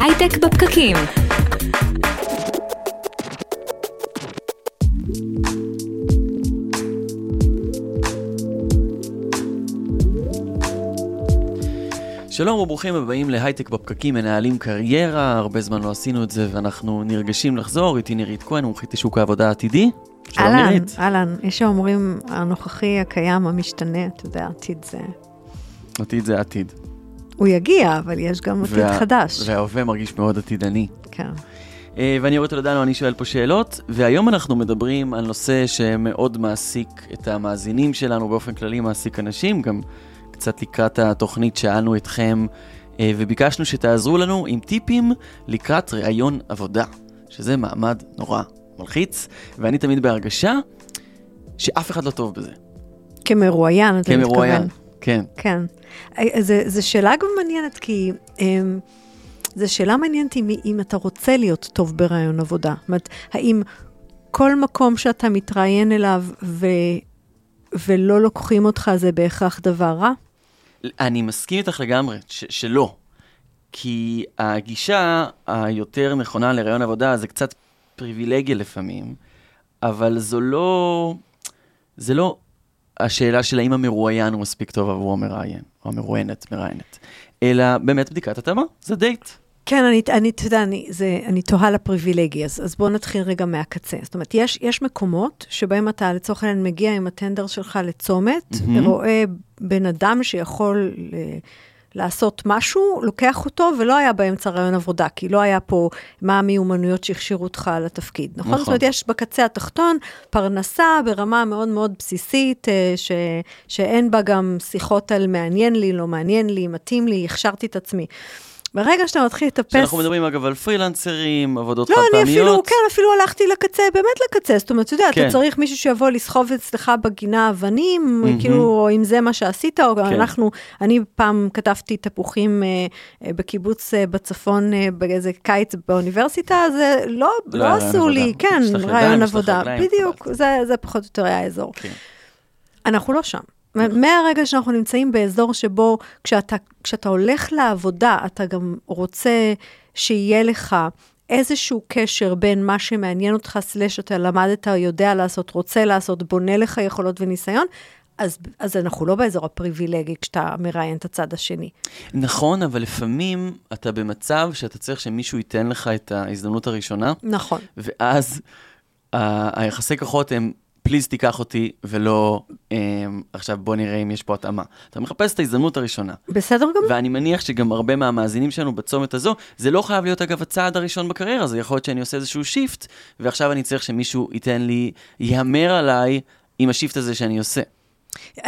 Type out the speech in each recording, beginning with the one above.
הייטק בפקקים. שלום וברוכים הבאים להייטק בפקקים, מנהלים קריירה, הרבה זמן לא עשינו את זה ואנחנו נרגשים לחזור, איתי נירית כהן, מומחית לשוק העבודה העתידי. שלום אהלן, נירית. אהלן, יש שאומרים הנוכחי, הקיים, המשתנה, אתה יודע, עתיד זה... עתיד זה עתיד. הוא יגיע, אבל יש גם עתיד וה- חדש. וההווה מרגיש מאוד עתידני. כן. אה, ואני אורי טולדנו, אני שואל פה שאלות, והיום אנחנו מדברים על נושא שמאוד מעסיק את המאזינים שלנו, באופן כללי מעסיק אנשים, גם קצת לקראת התוכנית שאלנו אתכם, אה, וביקשנו שתעזרו לנו עם טיפים לקראת ראיון עבודה, שזה מעמד נורא מלחיץ, ואני תמיד בהרגשה שאף אחד לא טוב בזה. כמרואיין, אתה מתכוון. כמרואיין, כן. כן. זו שאלה גם מעניינת, כי אמ, זו שאלה מעניינת אם, אם אתה רוצה להיות טוב ברעיון עבודה. זאת אומרת, האם כל מקום שאתה מתראיין אליו ו, ולא לוקחים אותך זה בהכרח דבר רע? אני מסכים איתך לגמרי, ש- שלא. כי הגישה היותר נכונה לרעיון עבודה זה קצת פריבילגיה לפעמים, אבל זו לא... זה לא השאלה של האם המרואיין הוא מספיק טוב עבור המראיין, או המרואיינת, מראיינת, אלא באמת בדיקת התאמה, זה דייט. כן, אני, אני, אתה יודע, אני, זה, אני תוהה לפריבילגיה, אז, אז בואו נתחיל רגע מהקצה. זאת אומרת, יש, יש מקומות שבהם אתה לצורך העניין מגיע עם הטנדר שלך לצומת, מהמם. ורואה בן אדם שיכול ל, לעשות משהו, לוקח אותו, ולא היה באמצע רעיון עבודה, כי לא היה פה מה המיומנויות שהכשירו אותך לתפקיד, נכון? נכון. זאת אומרת, יש בקצה התחתון פרנסה ברמה מאוד מאוד בסיסית, אה, ש, שאין בה גם שיחות על מעניין לי, לא מעניין לי, מתאים לי, הכשרתי את עצמי. ברגע שאתה מתחיל לטפס... כשאנחנו מדברים אגב על פרילנסרים, עבודות לא, חד אני אפילו, פעמיות. כן, אפילו הלכתי לקצה, באמת לקצה. זאת אומרת, אתה יודע, כן. אתה צריך מישהו שיבוא לסחוב אצלך בגינה אבנים, מהמם. כאילו, אם זה מה שעשית, או כן. אנחנו, אני פעם כתבתי תפוחים אה, אה, בקיבוץ אה, בצפון אה, באיזה קיץ באוניברסיטה, אז אה, לא, לא לא רעיון עשו לי, עבודה. כן, לך ידיים, רעיון עבודה. בדיוק. זה זה פחות או יותר היה האזור. כן. אנחנו לא שם. מהרגע שאנחנו נמצאים באזור שבו כשאתה, כשאתה הולך לעבודה, אתה גם רוצה שיהיה לך איזשהו קשר בין מה שמעניין אותך, סלש אתה למדת, יודע לעשות, רוצה לעשות, בונה לך יכולות וניסיון, אז, אז אנחנו לא באזור הפריבילגי כשאתה מראיין את הצד השני. נכון, אבל לפעמים אתה במצב שאתה צריך שמישהו ייתן לך את ההזדמנות הראשונה, נכון. ואז ה- היחסי כוחות הם, please תיקח אותי, ולא um, עכשיו בוא נראה אם יש פה התאמה. אתה מחפש את ההזדמנות הראשונה. בסדר גמור. ואני מניח שגם הרבה מהמאזינים שלנו בצומת הזו, זה לא חייב להיות אגב הצעד הראשון בקריירה, זה יכול להיות שאני עושה איזשהו shift, ועכשיו אני צריך שמישהו ייתן לי, יהמר עליי עם ה shift הזה שאני עושה.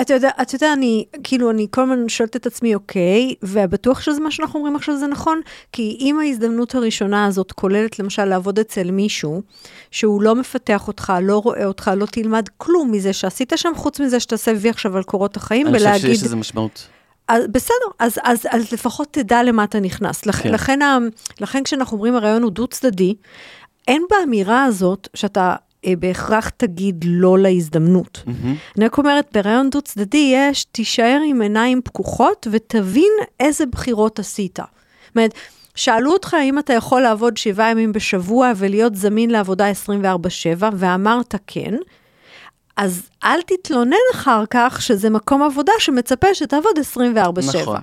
אתה יודע, אתה יודע, אני, כאילו, אני כל הזמן שואלת את עצמי, אוקיי, ובטוח שזה מה שאנחנו אומרים עכשיו זה נכון, כי אם ההזדמנות הראשונה הזאת כוללת למשל לעבוד אצל מישהו, שהוא לא מפתח אותך, לא רואה אותך, לא תלמד כלום מזה שעשית שם, חוץ מזה שתעשה וי עכשיו על קורות החיים, אני חושב ולהגיד, שיש לזה משמעות. אז, בסדר, אז, אז, אז לפחות תדע למה אתה נכנס. לכ, כן. לכן, לכן כשאנחנו אומרים הרעיון הוא דו-צדדי, אין באמירה הזאת שאתה בהכרח תגיד לא להזדמנות. מהמם. אני רק אומרת, ברעיון דו-צדדי יש, תישאר עם עיניים פקוחות ותבין איזה בחירות עשית. זאת אומרת, שאלו אותך אם אתה יכול לעבוד שבעה ימים בשבוע ולהיות זמין לעבודה 24/7, ואמרת כן, אז אל תתלונן אחר כך שזה מקום עבודה שמצפה שתעבוד 24/7. נכון.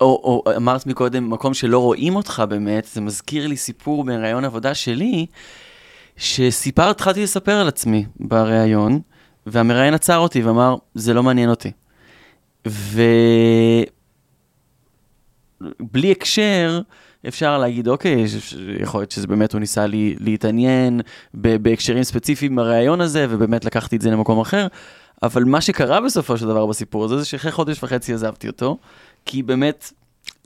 או, או אמרת מקודם, מקום שלא רואים אותך באמת, זה מזכיר לי סיפור בראיון עבודה שלי, שסיפר, התחלתי לספר על עצמי בראיון, והמראיין עצר אותי ואמר, זה לא מעניין אותי. ובלי הקשר, אפשר להגיד, אוקיי, יכול להיות שזה באמת הוא ניסה לי, להתעניין בהקשרים ספציפיים בראיון הזה, ובאמת לקחתי את זה למקום אחר, אבל מה שקרה בסופו של דבר בסיפור הזה, זה שאחרי חודש וחצי עזבתי אותו, כי באמת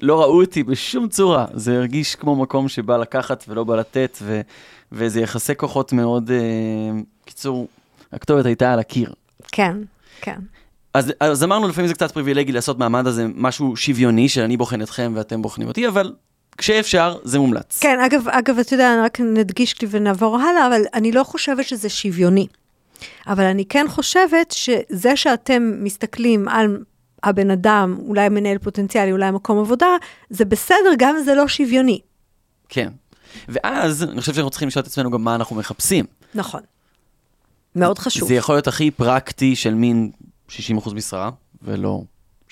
לא ראו אותי בשום צורה, זה הרגיש כמו מקום שבא לקחת ולא בא לתת, ו- וזה יחסי כוחות מאוד, אה, קיצור, הכתובת הייתה על הקיר. כן, כן. אז, אז אמרנו, לפעמים זה קצת פריבילגי לעשות מעמד הזה משהו שוויוני, שאני בוחן אתכם ואתם בוחנים אותי, אבל כשאפשר, זה מומלץ. כן, אגב, אגב, אתה יודע, רק נדגיש לי ונעבור הלאה, אבל אני לא חושבת שזה שוויוני. אבל אני כן חושבת שזה שאתם מסתכלים על הבן אדם, אולי מנהל פוטנציאלי, אולי מקום עבודה, זה בסדר, גם אם זה לא שוויוני. כן. ואז אני חושב שאנחנו צריכים לשאול את עצמנו גם מה אנחנו מחפשים. נכון. מאוד חשוב. זה יכול להיות הכי פרקטי של מין 60% משרה, ולא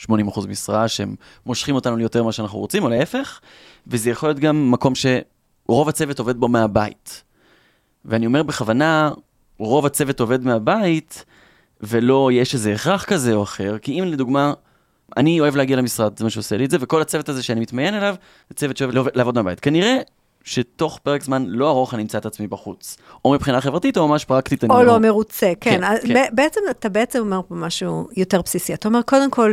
80% משרה, שהם מושכים אותנו ליותר ממה שאנחנו רוצים, או להפך, וזה יכול להיות גם מקום שרוב הצוות עובד בו מהבית. ואני אומר בכוונה, רוב הצוות עובד מהבית, ולא יש איזה הכרח כזה או אחר, כי אם לדוגמה, אני אוהב להגיע למשרד, זה מה שעושה לי את זה, וכל הצוות הזה שאני מתמיין אליו, זה צוות שאוהב לעבוד מהבית. כנראה שתוך פרק זמן לא ארוך אני אמצא את עצמי בחוץ. או מבחינה חברתית, או ממש פרקטית. או אני לא מרוצה, כן. כן, כן. בעצם, אתה בעצם אומר פה משהו יותר בסיסי. אתה אומר, קודם כל,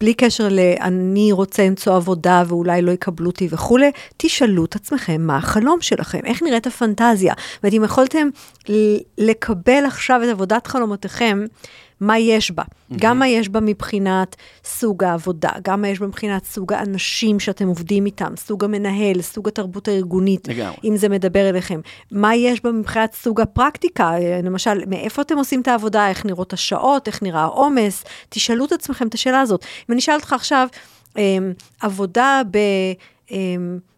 בלי קשר ל"אני רוצה למצוא עבודה ואולי לא יקבלו אותי" וכולי, תשאלו את עצמכם מה החלום שלכם, איך נראית הפנטזיה. זאת אומרת, אם יכולתם לקבל עכשיו את עבודת חלומותיכם, מה יש בה. גם מה יש בה מבחינת סוג העבודה, גם מה יש בה מבחינת סוג האנשים שאתם עובדים איתם, סוג המנהל, סוג התרבות הארגונית, לגמרי. אם זה מדבר אליכם. מה יש בה מבחינת סוג הפרקטיקה, אה, למשל, מאיפה אתם עושים את העבודה, איך נראות השעות, איך נראה העומס, תשאלו את עצמכם את השאלה הזאת. אם אני אשאל אותך עכשיו, אמ, עבודה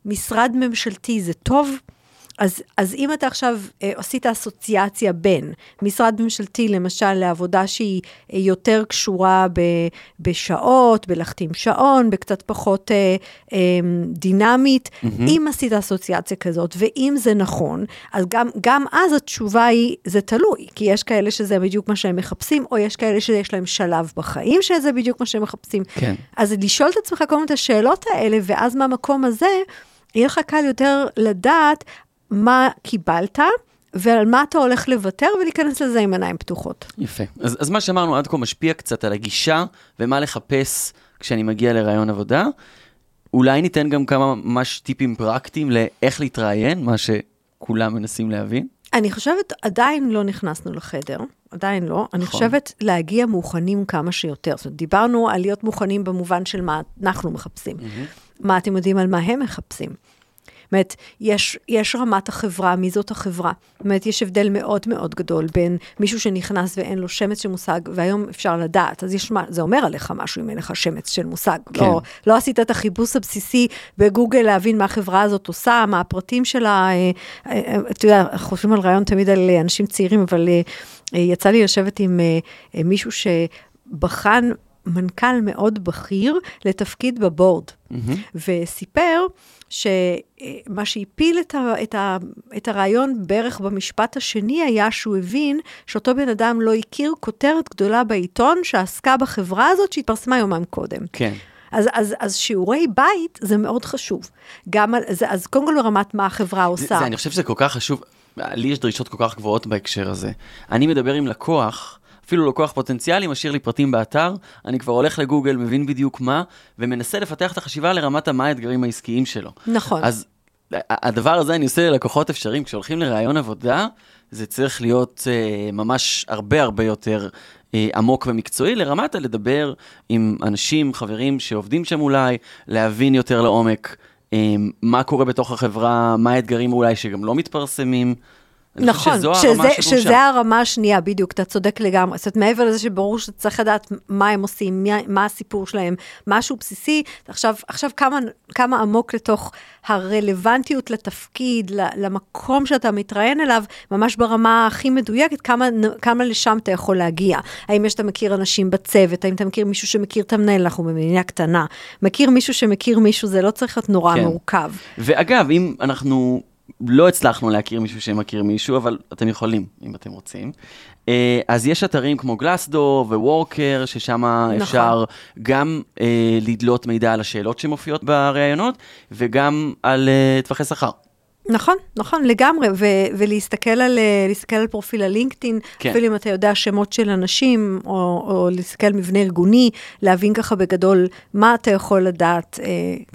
במשרד ממשלתי זה טוב? אז, אז אם אתה עכשיו אה, עשית אסוציאציה בין משרד ממשלתי, למשל, לעבודה שהיא אה, יותר קשורה ב, בשעות, בלהחתים שעון, בקצת פחות אה, אה, דינמית, mm-hmm. אם עשית אסוציאציה כזאת, ואם זה נכון, אז גם, גם אז התשובה היא, זה תלוי, כי יש כאלה שזה בדיוק מה שהם מחפשים, או יש כאלה שיש להם שלב בחיים שזה בדיוק מה שהם מחפשים. כן. אז לשאול את עצמך כל מיני את השאלות האלה, ואז מהמקום הזה, יהיה לך קל יותר לדעת מה קיבלת, ועל מה אתה הולך לוותר, ולהיכנס לזה עם עיניים פתוחות. יפה. אז, אז מה שאמרנו עד כה משפיע קצת על הגישה ומה לחפש כשאני מגיע לראיון עבודה. אולי ניתן גם כמה ממש טיפים פרקטיים לאיך להתראיין, מה שכולם מנסים להבין. אני חושבת, עדיין לא נכנסנו לחדר, עדיין לא. אני נכון. חושבת להגיע מוכנים כמה שיותר. זאת אומרת, דיברנו על להיות מוכנים במובן של מה אנחנו מחפשים. מה אתם יודעים על מה הם מחפשים. זאת אומרת, יש, יש רמת החברה, מי זאת החברה. זאת אומרת, יש הבדל מאוד מאוד גדול בין מישהו שנכנס ואין לו שמץ של מושג, והיום אפשר לדעת, אז יש מה, זה אומר עליך משהו אם אין לך שמץ של מושג. כן. לא, לא עשית את החיפוש הבסיסי בגוגל להבין מה החברה הזאת עושה, מה הפרטים שלה. אה, אה, אתה יודע, אנחנו חושבים על רעיון תמיד על אנשים צעירים, אבל אה, יצא לי לשבת עם מישהו שבחן מנכ"ל מאוד בכיר לתפקיד בבורד, וסיפר שמה שהפיל את, ה, את, ה, את הרעיון בערך במשפט השני היה שהוא הבין שאותו בן אדם לא הכיר כותרת גדולה בעיתון שעסקה בחברה הזאת שהתפרסמה יומם קודם. כן. אז, אז, אז שיעורי בית זה מאוד חשוב. גם על, זה, אז קודם כל ברמת מה החברה עושה. זה, זה, אני חושב שזה כל כך חשוב, לי יש דרישות כל כך גבוהות בהקשר הזה. אני מדבר עם לקוח, אפילו לקוח פוטנציאלי, משאיר לי פרטים באתר, אני כבר הולך לגוגל, מבין בדיוק מה, ומנסה לפתח את החשיבה לרמת המה האתגרים העסקיים שלו. נכון. אז ה- הדבר הזה אני עושה ללקוחות אפשריים, כשהולכים לראיון עבודה, זה צריך להיות אה, ממש הרבה הרבה יותר אה, עמוק ומקצועי, לרמת הלדבר עם אנשים, חברים שעובדים שם אולי, להבין יותר לעומק אה, מה קורה בתוך החברה, מה האתגרים אולי שגם לא מתפרסמים. נכון, שזה, הרמה שדרושה. שזה הרמה השנייה, בדיוק, אתה צודק לגמרי. זאת אומרת, מעבר לזה שברור שאתה צריך לדעת מה הם עושים, מה, מה הסיפור שלהם, משהו בסיסי, עכשיו, עכשיו כמה, כמה עמוק לתוך הרלוונטיות לתפקיד, למקום שאתה מתראיין אליו, ממש ברמה הכי מדויקת, כמה, כמה לשם אתה יכול להגיע. האם יש, אתה מכיר אנשים בצוות, האם אתה מכיר מישהו שמכיר את המנהל, אנחנו במדינה קטנה. מכיר מישהו שמכיר מישהו, זה לא צריך להיות נורא כן. מורכב. ואגב, אם אנחנו לא הצלחנו להכיר מישהו שמכיר מישהו, אבל אתם יכולים, אם אתם רוצים. אה, אז יש אתרים כמו גלסדור ווורקר, ששם נכון. אפשר גם אה, לדלות מידע על השאלות שמופיעות בראיונות, וגם על אה, טווחי שכר. נכון, נכון, לגמרי, ו- ולהסתכל על, אה, על פרופיל הלינקדאין, כן. אפילו אם אתה יודע שמות של אנשים, או, או להסתכל על מבנה ארגוני, להבין ככה בגדול מה אתה יכול לדעת, אה,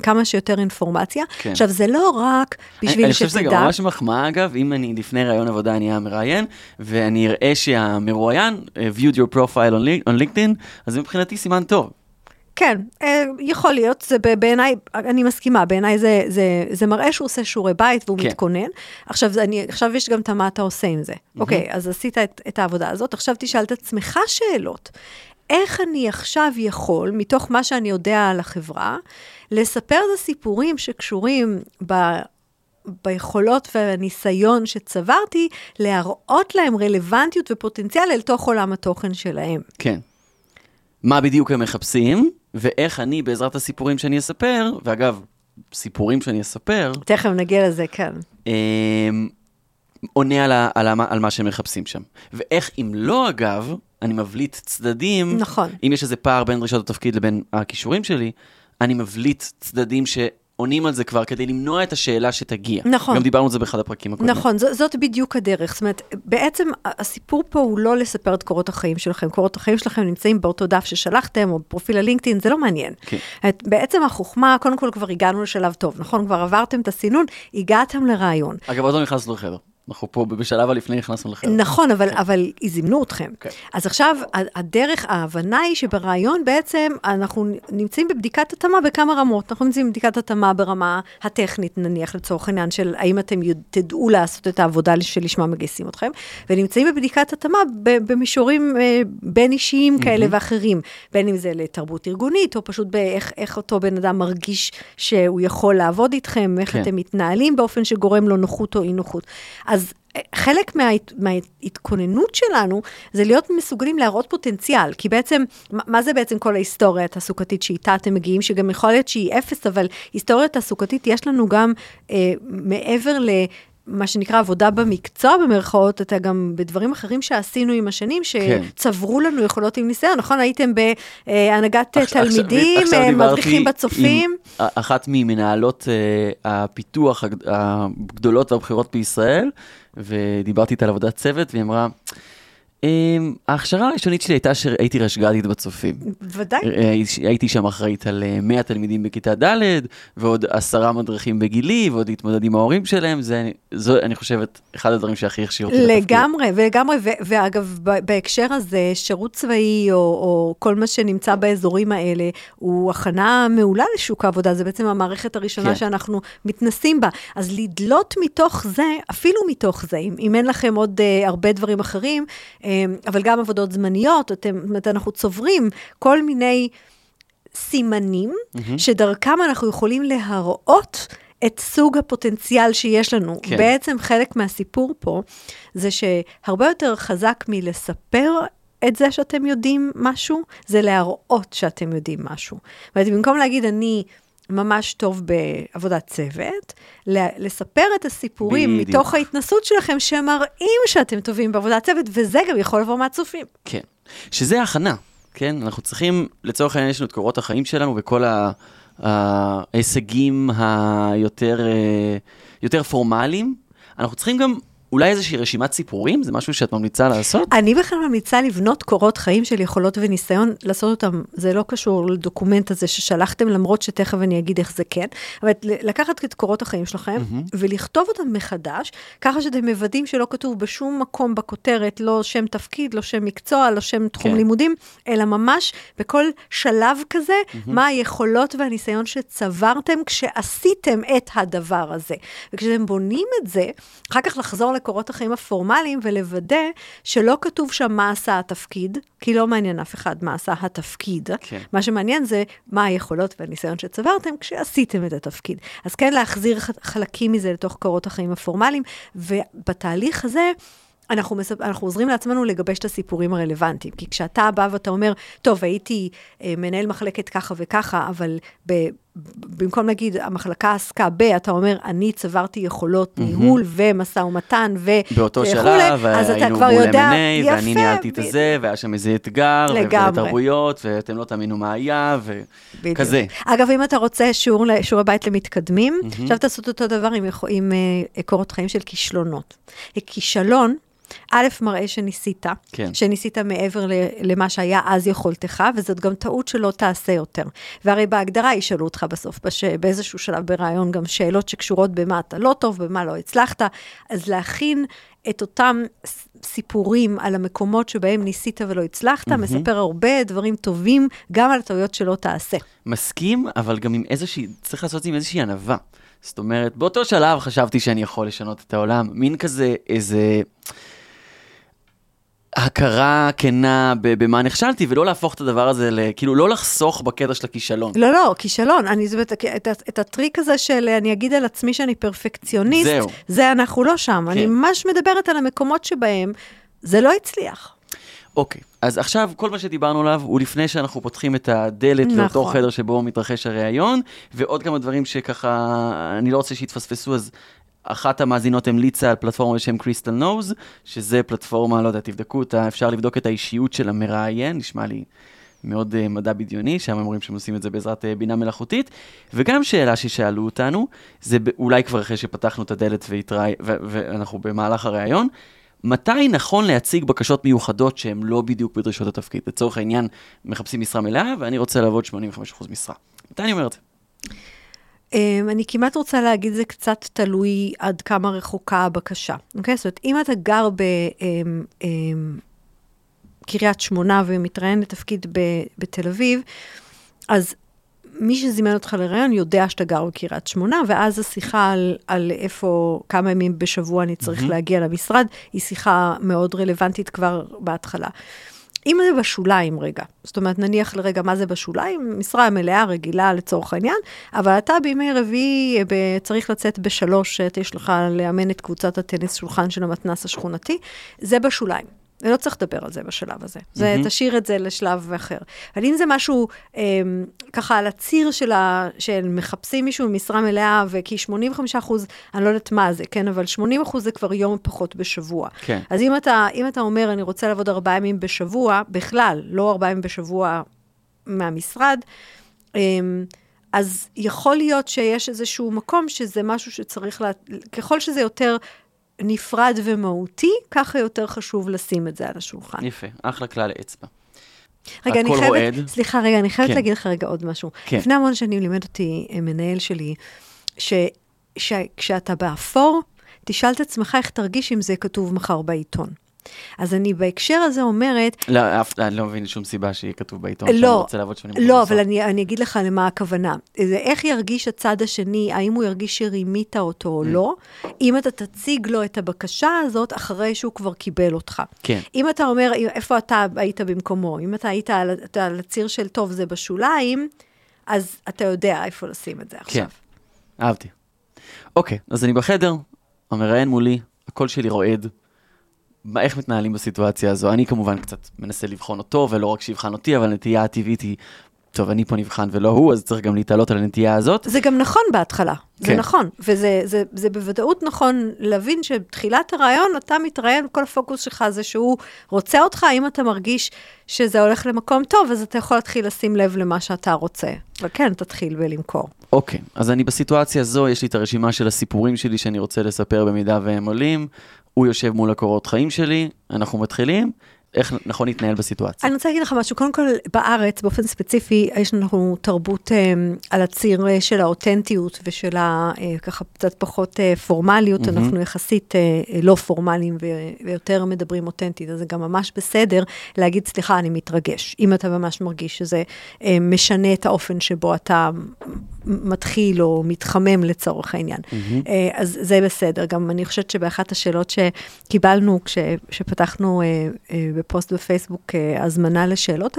כמה שיותר אינפורמציה. כן. עכשיו, זה לא רק בשביל אני, אני חושב שזה שתדע... גם ממש מחמאה, אגב, אם אני לפני ראיון עבודה אני אהיה המראיין, ואני אראה שהמרואיין אה, viewed your profile on, on LinkedIn, אז מבחינתי סימן טוב. כן, אה, יכול להיות, זה בעיניי, אני מסכימה, בעיניי זה, זה, זה מראה שהוא עושה שיעורי בית והוא כן. מתכונן. עכשיו, אני, עכשיו יש גם את מה אתה עושה עם זה. אוקיי, אז עשית את, את העבודה הזאת, עכשיו תשאל את עצמך שאלות. איך אני עכשיו יכול, מתוך מה שאני יודע על החברה, לספר את הסיפורים שקשורים ב... ביכולות והניסיון שצברתי, להראות להם רלוונטיות ופוטנציאל אל תוך עולם התוכן שלהם. כן. מה בדיוק הם מחפשים, ואיך אני, בעזרת הסיפורים שאני אספר, ואגב, סיפורים שאני אספר, תכף נגיע לזה, כן. אה, עונה על, ה, על, ה, על מה שהם מחפשים שם. ואיך, אם לא, אגב, אני מבליט צדדים, נכון. אם יש איזה פער בין דרישות התפקיד לבין הכישורים שלי, אני מבליט צדדים שעונים על זה כבר כדי למנוע את השאלה שתגיע. נכון. גם דיברנו על זה באחד הפרקים הקודמים. נכון, ז- זאת בדיוק הדרך. זאת אומרת, בעצם הסיפור פה הוא לא לספר את קורות החיים שלכם. קורות החיים שלכם נמצאים באותו דף ששלחתם, או בפרופיל הלינקדאין, זה לא מעניין. כן. את, בעצם החוכמה, קודם כל כבר הגענו לשלב טוב, נכון? כבר עברתם את הסינון, הגעתם לרעיון. אגב, עוד לא נכנסנו לחדר. אנחנו פה בשלב הלפני נכנסנו לחדר. נכון, אבל, אבל זימנו אתכם. כן. אז עכשיו, הדרך, ההבנה היא שברעיון בעצם אנחנו נמצאים בבדיקת התאמה בכמה רמות. אנחנו נמצאים בבדיקת התאמה ברמה הטכנית, נניח, לצורך העניין של האם אתם תדעו לעשות את העבודה שלשמה מגייסים אתכם, ונמצאים בבדיקת התאמה במישורים אה, בין אישיים כאלה ואחרים, בין אם זה לתרבות ארגונית, או פשוט באיך איך אותו בן אדם מרגיש שהוא יכול לעבוד איתכם, איך כן. אתם מתנהלים באופן שגורם לו נוחות או אי נוחות. אז אה, חלק מההת, מההתכוננות שלנו זה להיות מסוגלים להראות פוטנציאל, כי בעצם, מה זה בעצם כל ההיסטוריה התעסוקתית שאיתה אתם מגיעים, שגם יכול להיות שהיא אפס, אבל היסטוריה תעסוקתית יש לנו גם אה, מעבר ל... מה שנקרא עבודה במקצוע במרכאות, אתה גם בדברים אחרים שעשינו עם השנים, כן. שצברו לנו יכולות עם ניסיון, נכון? הייתם בהנהגת עכשיו- תלמידים, עכשיו אה, מדריכים בצופים. עם אחת ממנהלות אה, הפיתוח הגד- הגדולות והבכירות בישראל, ודיברתי איתה על עבודת צוות, והיא אמרה, "אמ, ההכשרה הראשונית שלי הייתה שהייתי רשג"דית בצופים. ודאי. אה, הייתי שם אחראית על אה, 100 תלמידים בכיתה ד', ועוד עשרה מדריכים בגילי, ועוד להתמודד עם ההורים שלהם, זה, זו, אני חושבת, אחד הדברים שהכי הכשיר אותי לתפקיד. לגמרי, ולגמרי, ו- ואגב, בהקשר הזה, שירות צבאי, או, או כל מה שנמצא באזורים האלה, הוא הכנה מעולה לשוק העבודה, זה בעצם המערכת הראשונה כן. שאנחנו מתנסים בה. אז לדלות מתוך זה, אפילו מתוך זה, אם, אם אין לכם עוד uh, הרבה דברים אחרים, um, אבל גם עבודות זמניות, אתם, זאת אומרת, אנחנו צוברים כל מיני סימנים, mm-hmm. שדרכם אנחנו יכולים להראות את סוג הפוטנציאל שיש לנו. כן. כן. בעצם חלק מהסיפור פה, זה שהרבה יותר חזק מלספר את זה שאתם יודעים משהו, זה להראות שאתם יודעים משהו. זאת אומרת, במקום להגיד, אני... ממש טוב בעבודת צוות, לספר את הסיפורים בדיוק. מתוך ההתנסות שלכם שמראים שאתם טובים בעבודת צוות, וזה גם יכול לבוא מהצופים. כן. שזה הכנה, כן? אנחנו צריכים, לצורך העניין, יש לנו את קורות החיים שלנו וכל ה- ההישגים היותר אה, יותר פורמליים. אנחנו צריכים גם אולי איזושהי רשימת סיפורים? זה משהו שאת ממליצה לעשות? אני בכלל ממליצה לבנות קורות חיים של יכולות וניסיון, לעשות אותם, זה לא קשור לדוקומנט הזה ששלחתם, למרות שתכף אני אגיד איך זה כן, אבל לקחת את קורות החיים שלכם mm-hmm. ולכתוב אותם מחדש, ככה שאתם מוודאים שלא כתוב בשום מקום בכותרת, לא שם תפקיד, לא שם מקצוע, לא שם תחום כן. לימודים, אלא ממש בכל שלב כזה, mm-hmm. מה היכולות והניסיון שצברתם כשעשיתם את הדבר הזה. וכשאתם בונים את זה, אחר כך לחזור לקורות החיים הפורמליים ולוודא שלא כתוב שם מה עשה התפקיד, כי לא מעניין אף אחד מה עשה התפקיד. כן. מה שמעניין זה מה היכולות והניסיון שצברתם כשעשיתם את התפקיד. אז כן להחזיר חלקים מזה לתוך קורות החיים הפורמליים, ובתהליך הזה... אנחנו, מספ... אנחנו עוזרים לעצמנו לגבש את הסיפורים הרלוונטיים. כי כשאתה בא ואתה אומר, טוב, הייתי אה, מנהל מחלקת ככה וככה, אבל ב... במקום להגיד, המחלקה עסקה ב, אתה אומר, אני צברתי יכולות ניהול ומשא ומתן ו... באותו וכולי, שלב, אז אתה היינו כבר מול יודע, M&A, ואני ניהלתי את הזה, והיה שם איזה אתגר. ותרבויות, ואתם לא תאמינו מה היה. וכזה. אגב, אם אתה רוצה שיעור, ל- שיעורי בית למתקדמים, עכשיו תעשו את אותו דבר עם, יכו- עם אה, קורות חיים של כישלונות. כישלון, א', מראה שניסית, כן. שניסית מעבר למה שהיה אז יכולתך, וזאת גם טעות שלא תעשה יותר. והרי בהגדרה ישאלו אותך בסוף, בש... באיזשהו שלב ברעיון, גם שאלות שקשורות במה אתה לא טוב, במה לא הצלחת, אז להכין את אותם סיפורים על המקומות שבהם ניסית ולא הצלחת, מספר הרבה דברים טובים, גם על הטעויות שלא תעשה. מסכים, אבל גם עם איזושהי, צריך לעשות את זה עם איזושהי ענווה. זאת אומרת, באותו שלב חשבתי שאני יכול לשנות את העולם, מין כזה, איזה... הכרה כנה במה נכשלתי, ולא להפוך את הדבר הזה, כאילו לא לחסוך בקטע של הכישלון. לא, לא, כישלון. אני, זאת אומרת, את, את הטריק הזה של אני אגיד על עצמי שאני פרפקציוניסט, זהו. זה אנחנו לא שם. כן. אני ממש מדברת על המקומות שבהם זה לא הצליח. אוקיי, אז עכשיו כל מה שדיברנו עליו הוא לפני שאנחנו פותחים את הדלת נכון. לאותו חדר שבו מתרחש הראיון, ועוד כמה דברים שככה, אני לא רוצה שיתפספסו, אז אחת המאזינות המליצה על פלטפורמה בשם קריסטל נוז, שזה פלטפורמה, לא יודע, תבדקו אותה, אפשר לבדוק את האישיות של המראיין, נשמע לי מאוד uh, מדע בדיוני, שם הם אומרים שהם עושים את זה בעזרת uh, בינה מלאכותית. וגם שאלה ששאלו אותנו, זה אולי כבר אחרי שפתחנו את הדלת והתראי, ואנחנו במהלך הראיון, מתי נכון להציג בקשות מיוחדות שהן לא בדיוק בדרישות התפקיד? לצורך העניין, מחפשים משרה מלאה ואני רוצה לעבוד 85% משרה. מתי אני אומר את זה? אמ, אני כמעט רוצה להגיד, זה קצת תלוי עד כמה רחוקה הבקשה. אוקיי? זאת אומרת, אם אתה גר בקריית שמונה ומתראיין לתפקיד בתל אביב, אז מי שזימן אותך לראיון יודע שאתה גר בקריית שמונה, ואז השיחה על, על איפה, כמה ימים בשבוע אני צריך מהמם. להגיע למשרד, היא שיחה מאוד רלוונטית כבר בהתחלה. אם זה בשוליים רגע, זאת אומרת, נניח לרגע מה זה בשוליים, משרה מלאה רגילה לצורך העניין, אבל אתה בימי רביעי אה, ב- צריך לצאת בשלוש, אה, יש לך לאמן את קבוצת הטניס שולחן של המתנס השכונתי, זה בשוליים. ולא צריך לדבר על זה בשלב הזה. זה, מהמם. תשאיר את זה לשלב אחר. אבל אם זה משהו אה, ככה על הציר של, ה, של מחפשים מישהו במשרה מלאה, וכי 85 אחוז, אני לא יודעת מה זה, כן? אבל 80 אחוז זה כבר יום פחות בשבוע. כן. אז אם אתה, אם אתה אומר, אני רוצה לעבוד ארבעה ימים בשבוע, בכלל, לא ארבעה ימים בשבוע מהמשרד, אמ, אז יכול להיות שיש איזשהו מקום שזה משהו שצריך, לה, ככל שזה יותר נפרד ומהותי, ככה יותר חשוב לשים את זה על השולחן. יפה, אחלה כלל אצבע. רגע, אני חייבת, רועד. סליחה, רגע, אני חייבת כן. להגיד לך רגע עוד משהו. כן. לפני המון שנים לימד אותי אה, מנהל שלי, שכשאתה באפור, תשאל את עצמך איך תרגיש אם זה כתוב מחר בעיתון. אז אני בהקשר הזה אומרת, לא, אף, אני לא מבין שום סיבה שיהיה כתוב בעיתון שאני לא, רוצה לעבוד 80% לא. אבל אני, אני אגיד לך למה הכוונה. זה איך ירגיש הצד השני, האם הוא ירגיש שרימית אותו או לא, אם אתה תציג לו את הבקשה הזאת אחרי שהוא כבר קיבל אותך. כן. אם אתה אומר, איפה אתה היית במקומו, אם אתה היית על, אתה על הציר של טוב, זה בשוליים, אז אתה יודע איפה לשים את זה עכשיו. כן, אהבתי. אוקיי, אז אני בחדר, המראיין מולי, הקול שלי רועד. איך מתנהלים בסיטואציה הזו? אני כמובן קצת מנסה לבחון אותו, ולא רק שיבחן אותי, אבל הנטייה הטבעית היא, טוב, אני פה נבחן ולא הוא, אז צריך גם להתעלות על הנטייה הזאת. זה גם נכון בהתחלה, זה כן. נכון, וזה זה, זה בוודאות נכון להבין שבתחילת הרעיון אתה מתראיין, כל הפוקוס שלך זה שהוא רוצה אותך, אם אתה מרגיש שזה הולך למקום טוב, אז אתה יכול להתחיל לשים לב למה שאתה רוצה. וכן, תתחיל בלמכור. אוקיי, אז אני בסיטואציה הזו, יש לי את הרשימה של הסיפורים שלי שאני רוצה לספר במידה והם עולים. הוא יושב מול הקורות חיים שלי, אנחנו מתחילים. איך נכון להתנהל בסיטואציה? אני רוצה להגיד לך משהו, קודם כל בארץ, באופן ספציפי, יש לנו תרבות אה, על הציר אה, של האותנטיות ושל ה... אה, ככה קצת פחות אה, פורמליות, מהמם. אנחנו יחסית אה, לא פורמליים ויותר מדברים אותנטית, אז זה גם ממש בסדר להגיד, סליחה, אני מתרגש, אם אתה ממש מרגיש שזה אה, משנה את האופן שבו אתה מתחיל או מתחמם לצורך העניין. אה, אז זה בסדר. גם אני חושבת שבאחת השאלות שקיבלנו כש, כשפתחנו אה, אה, בפוסט בפייסבוק הזמנה לשאלות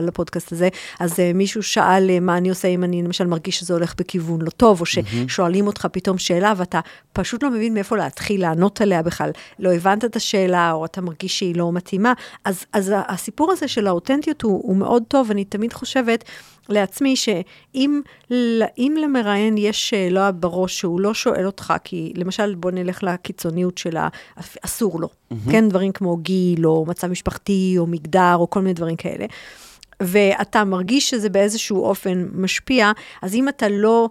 לפודקאסט הזה, אז מישהו שאל מה אני עושה אם אני למשל מרגיש שזה הולך בכיוון לא טוב, או ששואלים אותך פתאום שאלה ואתה פשוט לא מבין מאיפה להתחיל לענות עליה בכלל. לא הבנת את השאלה, או אתה מרגיש שהיא לא מתאימה. אז, אז הסיפור הזה של האותנטיות הוא, הוא מאוד טוב, אני תמיד חושבת, לעצמי שאם אם למראיין יש שאלה בראש שהוא לא שואל אותך, כי למשל בוא נלך לקיצוניות של ה- אסור לו, mm-hmm. כן, דברים כמו גיל או מצב משפחתי או מגדר או כל מיני דברים כאלה, ואתה מרגיש שזה באיזשהו אופן משפיע, אז אם אתה לא...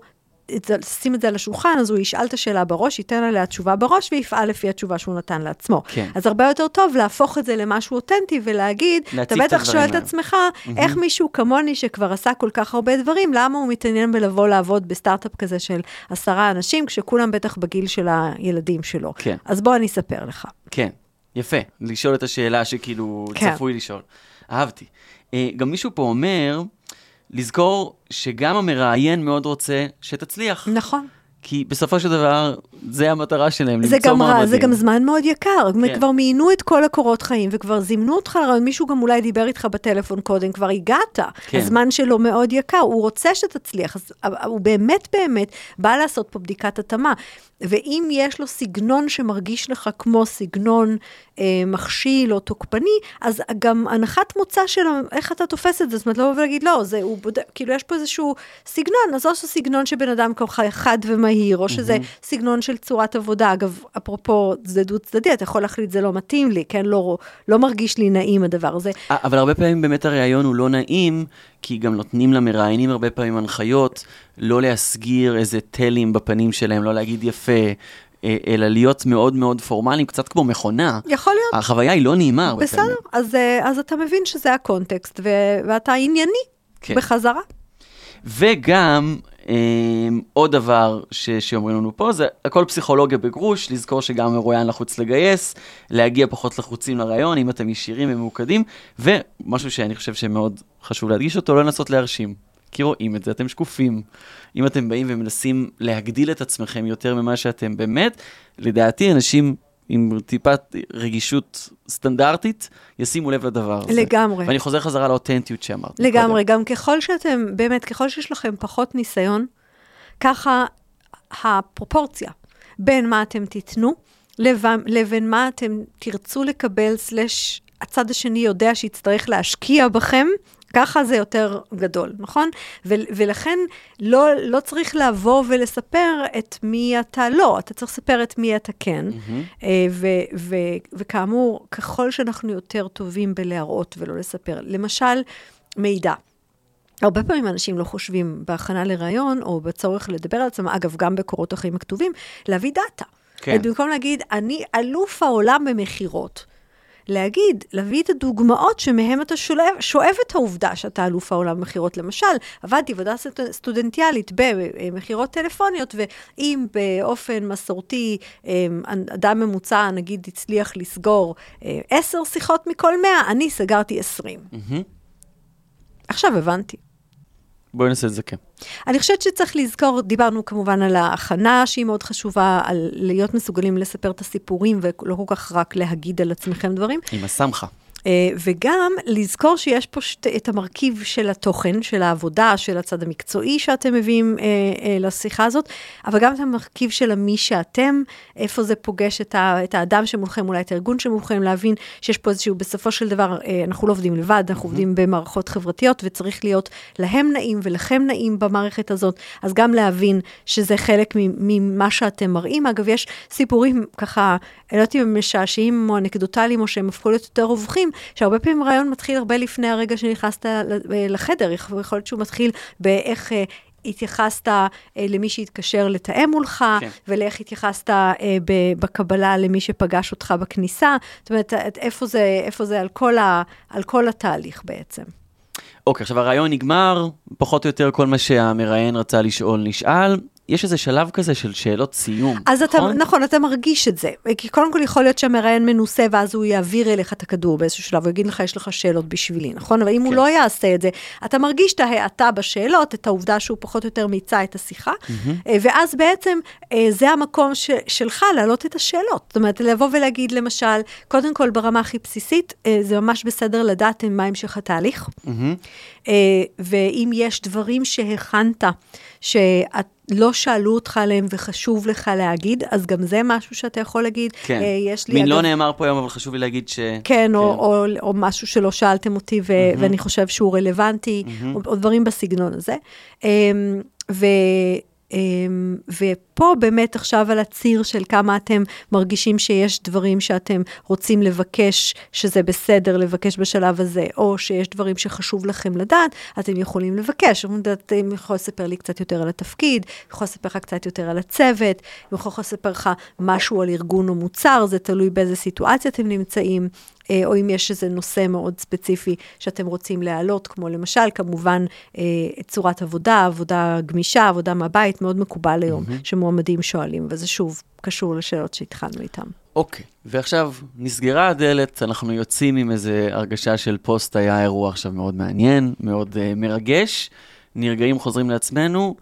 שים את זה על השולחן, אז הוא ישאל את השאלה בראש, ייתן עליה תשובה בראש ויפעל לפי התשובה שהוא נתן לעצמו. כן. אז הרבה יותר טוב להפוך את זה למשהו אותנטי ולהגיד, אתה בטח שואל את. עצמך, איך מישהו כמוני שכבר עשה כל כך הרבה דברים, למה הוא מתעניין בלבוא לעבוד בסטארט-אפ כזה של עשרה אנשים, כשכולם בטח בגיל של הילדים שלו. כן. אז בוא אני אספר לך. כן, יפה. לשאול את השאלה שכאילו כן. צפוי לשאול. אהבתי. אה, גם מישהו פה אומר, לזכור שגם המראיין מאוד רוצה שתצליח. נכון. כי בסופו של דבר, זה המטרה שלהם, זה למצוא גם רע. זה גם זמן מאוד יקר. כן. כבר מיינו את כל הקורות חיים, וכבר זימנו אותך מישהו גם אולי דיבר איתך בטלפון קודם, כבר הגעת. כן. הזמן שלו מאוד יקר, הוא רוצה שתצליח, אז הוא באמת באמת בא לעשות פה בדיקת התאמה. ואם יש לו סגנון שמרגיש לך כמו סגנון אה, מכשיל או תוקפני, אז גם הנחת מוצא שלו, איך אתה תופס את זה? זאת אומרת, לא לבוא ולהגיד, לא, זה, הוא בודק, כאילו, יש פה איזשהו סגנון, אז או שזה סגנון שבן אדם ככה חד ומהיר, או שזה סגנון של צורת עבודה. אגב, אפרופו, זה דו-צדדי, אתה יכול להחליט, זה לא מתאים לי, כן? לא, לא מרגיש לי נעים הדבר הזה. אבל הרבה פעמים באמת הראיון הוא לא נעים, כי גם נותנים למראיינים הרבה פעמים הנחיות לא להסגיר איזה תלים בפנים שלהם, לא להגיד יפה, אלא להיות מאוד מאוד פורמליים, קצת כמו מכונה. יכול להיות. החוויה היא לא נעימה הרבה פעמים. בסדר, אז, אה, אז אתה מבין שזה הקונטקסט, ו- ואתה ענייני כן. בחזרה. וגם עוד דבר ש- שאומרים לנו פה, זה הכל פסיכולוגיה בגרוש, לזכור שגם מרואיין לחוץ לגייס, להגיע פחות לחוצים לרעיון, אם אתם ישירים וממוקדים, ומשהו שאני חושב שמאוד חשוב להדגיש אותו, לא לנסות להרשים. כי רואים את זה, אתם שקופים. אם אתם באים ומנסים להגדיל את עצמכם יותר ממה שאתם באמת, לדעתי אנשים עם טיפת רגישות סטנדרטית ישימו לב לדבר הזה. לגמרי. ואני חוזר חזרה לאותנטיות שאמרת. לגמרי, גם ככל שאתם, באמת, ככל שיש לכם פחות ניסיון, ככה הפרופורציה בין מה אתם תיתנו לבין, לבין מה אתם תרצו לקבל, סלש הצד השני יודע שיצטרך להשקיע בכם, ככה זה יותר גדול, נכון? ו- ולכן לא, לא צריך לבוא ולספר את מי אתה לא, אתה צריך לספר את מי אתה כן. אה, ו- ו- וכאמור, ככל שאנחנו יותר טובים בלהראות ולא לספר, למשל, מידע. הרבה פעמים אנשים לא חושבים בהכנה לראיון, או בצורך לדבר על עצמם, אגב, גם בקורות החיים הכתובים, להביא דאטה. כן. במקום להגיד, אני אלוף העולם במכירות. להגיד, להביא את הדוגמאות שמהם אתה שואב, שואב את העובדה שאתה אלוף העולם במכירות. למשל, עבדתי עבודה סטו- סטודנטיאלית במכירות טלפוניות, ואם באופן מסורתי אמ, אדם ממוצע, נגיד, הצליח לסגור אה, עשר שיחות מכל מאה, אני סגרתי עשרים. מהמם. עכשיו הבנתי. בואי נעשה את זה כן. אני חושבת שצריך לזכור, דיברנו כמובן על ההכנה שהיא מאוד חשובה, על להיות מסוגלים לספר את הסיפורים ולא כל כך רק להגיד על עצמכם דברים. עם הסמכה. אה, וגם לזכור שיש פה שת, את המרכיב של התוכן, של העבודה, של הצד המקצועי שאתם מביאים אה, אה, לשיחה הזאת, אבל גם את המרכיב של המי שאתם, איפה זה פוגש את, ה, את האדם שמולכם, אולי את הארגון שמולכם, להבין שיש פה איזשהו, בסופו של דבר, אה, אנחנו לא עובדים לבד, אנחנו mm-hmm. עובדים במערכות חברתיות, וצריך להיות להם נעים ולכם נעים במערכת הזאת, אז גם להבין שזה חלק ממה שאתם מראים. אגב, יש סיפורים ככה, אני לא יודעת אם הם משעשעים או אנקדוטליים, או שהם הפכו להיות יותר רווחים, שהרבה פעמים רעיון מתחיל הרבה לפני הרגע שנכנסת לחדר, יכול להיות שהוא מתחיל באיך... אה, התייחסת אה, למי שהתקשר לתאם מולך, כן. ולאיך התייחסת אה, בקבלה למי שפגש אותך בכניסה. זאת אומרת, את- איפה זה, איפה זה על, כל ה, על כל התהליך בעצם. אוקיי, עכשיו הרעיון נגמר, פחות או יותר כל מה שהמראיין רצה לשאול נשאל. יש איזה שלב כזה של שאלות סיום, אז אתה, נכון? נכון, אתה מרגיש את זה. כי קודם כל יכול להיות שהמראיין מנוסה, ואז הוא יעביר אליך את הכדור באיזשהו שלב, הוא יגיד לך, יש לך שאלות בשבילי, נכון? אבל אם הוא כן. לא יעשה את זה, אתה מרגיש את ההאטה בשאלות, את העובדה שהוא פחות או יותר מיצה את השיחה, אה, ואז בעצם אה, זה המקום ש, שלך להעלות את השאלות. זאת אומרת, לבוא ולהגיד, למשל, קודם כל ברמה הכי בסיסית, אה, זה ממש בסדר לדעת מה המשך התהליך. אה, ואם יש דברים שהכנת, שלא שאלו אותך עליהם וחשוב לך להגיד, אז גם זה משהו שאתה יכול להגיד. כן. אה, יש לי, מין לא אגב, נאמר פה היום, אבל חשוב לי להגיד ש... כן, או, או, או משהו שלא שאלתם אותי ו- ואני חושב שהוא רלוונטי, או, או דברים בסגנון הזה. אמ, ו... אמ, ופה באמת עכשיו על הציר של כמה אתם מרגישים שיש דברים שאתם רוצים לבקש, שזה בסדר לבקש בשלב הזה, או שיש דברים שחשוב לכם לדעת, אתם יכולים לבקש. אתם יכולים לספר לי קצת יותר על התפקיד, יכול לספר לך קצת יותר על הצוות, יכול לספר לך משהו על ארגון או מוצר, זה תלוי באיזה סיטואציה אתם נמצאים. אה, או אם יש איזה נושא מאוד ספציפי שאתם רוצים להעלות, כמו למשל, כמובן, אה, צורת עבודה, עבודה גמישה, עבודה מהבית, מאוד מקובל היום, mm-hmm. שמועמדים שואלים, וזה שוב קשור לשאלות שהתחלנו איתן. אוקיי, ועכשיו נסגרה הדלת, אנחנו יוצאים עם איזה הרגשה של פוסט, היה אירוע עכשיו מאוד מעניין, מאוד uh, מרגש, נרגעים, חוזרים לעצמנו.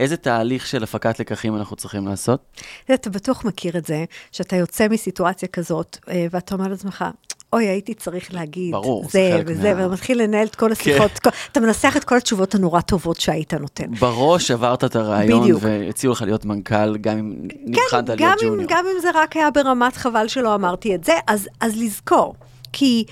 איזה תהליך של הפקת לקחים אנחנו צריכים לעשות? אתה בטוח מכיר את זה, שאתה יוצא מסיטואציה כזאת, ואתה אומר לעצמך, אוי, הייתי צריך להגיד ברור, זה זה חלק וזה, מה- ואתה מתחיל לנהל את כל השיחות, כל- אתה מנסח את כל התשובות הנורא טובות שהיית נותן. בראש עברת את הרעיון. והציעו לך להיות מנכ"ל, גם אם כן, נבחנת גם להיות אם, ג'וניור. גם אם זה רק היה ברמת חבל שלא אמרתי את זה, אז, אז לזכור, כי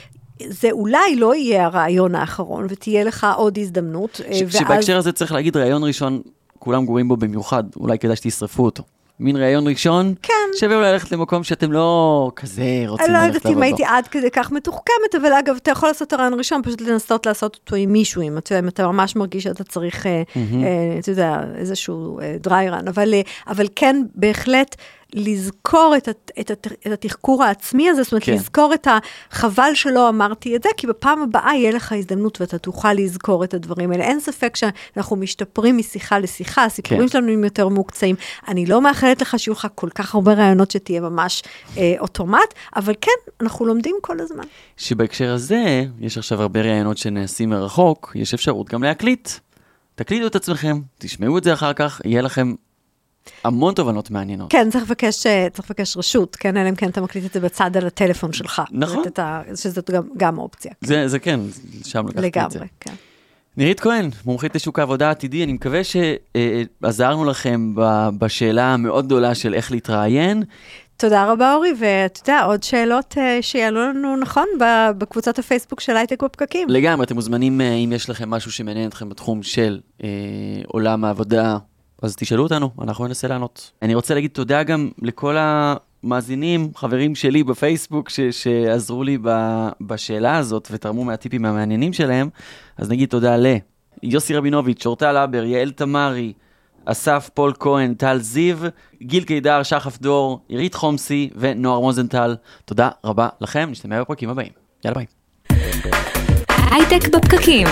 זה אולי לא יהיה הרעיון האחרון, ותהיה לך עוד הזדמנות, אה, ש- ואז... שבהקשר הזה צריך להגיד, ראיון ראשון, כולם גרועים בו במיוחד, אולי כדאי שתשרפו אותו. מין ראיון ראשון, כן. שווה אולי ללכת למקום שאתם לא כזה רוצים אני לא ללכת יודעת אם לעבוד הייתי בו. עד כדי כך מתוחכמת, אבל אגב, אתה יכול לעשות את הרעיון ראשון, פשוט לנסות לעשות אותו עם מישהו, אם אתה, אם אתה ממש מרגיש שאתה צריך, אה, אה, אתה יודע, איזשהו דריי רן, אבל, אה, אבל כן, בהחלט, לזכור את, הת- את, הת- את התחקור העצמי הזה, זאת אומרת, כן. לזכור את החבל שלא אמרתי את זה, כי בפעם הבאה יהיה לך הזדמנות ואתה תוכל לזכור את הדברים האלה. אין ספק שאנחנו משתפרים משיחה לשיחה, הסיפורים כן. שלנו הם יותר מוקצעים. אני לא מאחלת לך שיהיו לך כל כך הרבה רעיונות שתהיה ממש אה, אוטומט, אבל כן, אנחנו לומדים כל הזמן. שבהקשר הזה, יש עכשיו הרבה ראיונות שנעשים מרחוק, יש אפשרות גם להקליט. תקליטו את עצמכם, תשמעו את זה אחר כך, יהיה לכם המון תובנות מעניינות. כן, צריך לבקש, אה, צריך לבקש רשות, כן, אלא אם כן אתה מקליט את זה בצד על הטלפון שלך. נכון. ה- שזאת גם, גם אופציה. זה, זה כן, שם לקחתי את זה. לגמרי, כן. נירית כהן, מומחית לשוק העבודה העתידי, אני מקווה שעזרנו לכם ב- בשאלה המאוד גדולה של איך להתראיין. תודה רבה, אורי, ואתה יודע, עוד שאלות אה, שיעלו לנו, נכון, בקבוצת הפייסבוק של הייטק בפקקים. לגמרי, אתם מוזמנים, אה, אם יש לכם משהו שמעניין אתכם בתחום של אה, עולם העבודה, אז תשאלו אותנו, אנחנו ננסה לענות. אני רוצה להגיד תודה גם לכל המאזינים, חברים שלי בפייסבוק, ש- שעזרו לי ב- בשאלה הזאת ותרמו מהטיפים המעניינים שלהם. אז נגיד תודה ליוסי רבינוביץ', אורטל אבר, יעל תמרי, אסף פול כהן, טל זיו, גיל קידר, שחף דור, עירית חומסי ונוער מוזנטל. תודה רבה לכם, נשתמע בפרקים הבאים. יאללה ביי. הייטק בפקקים.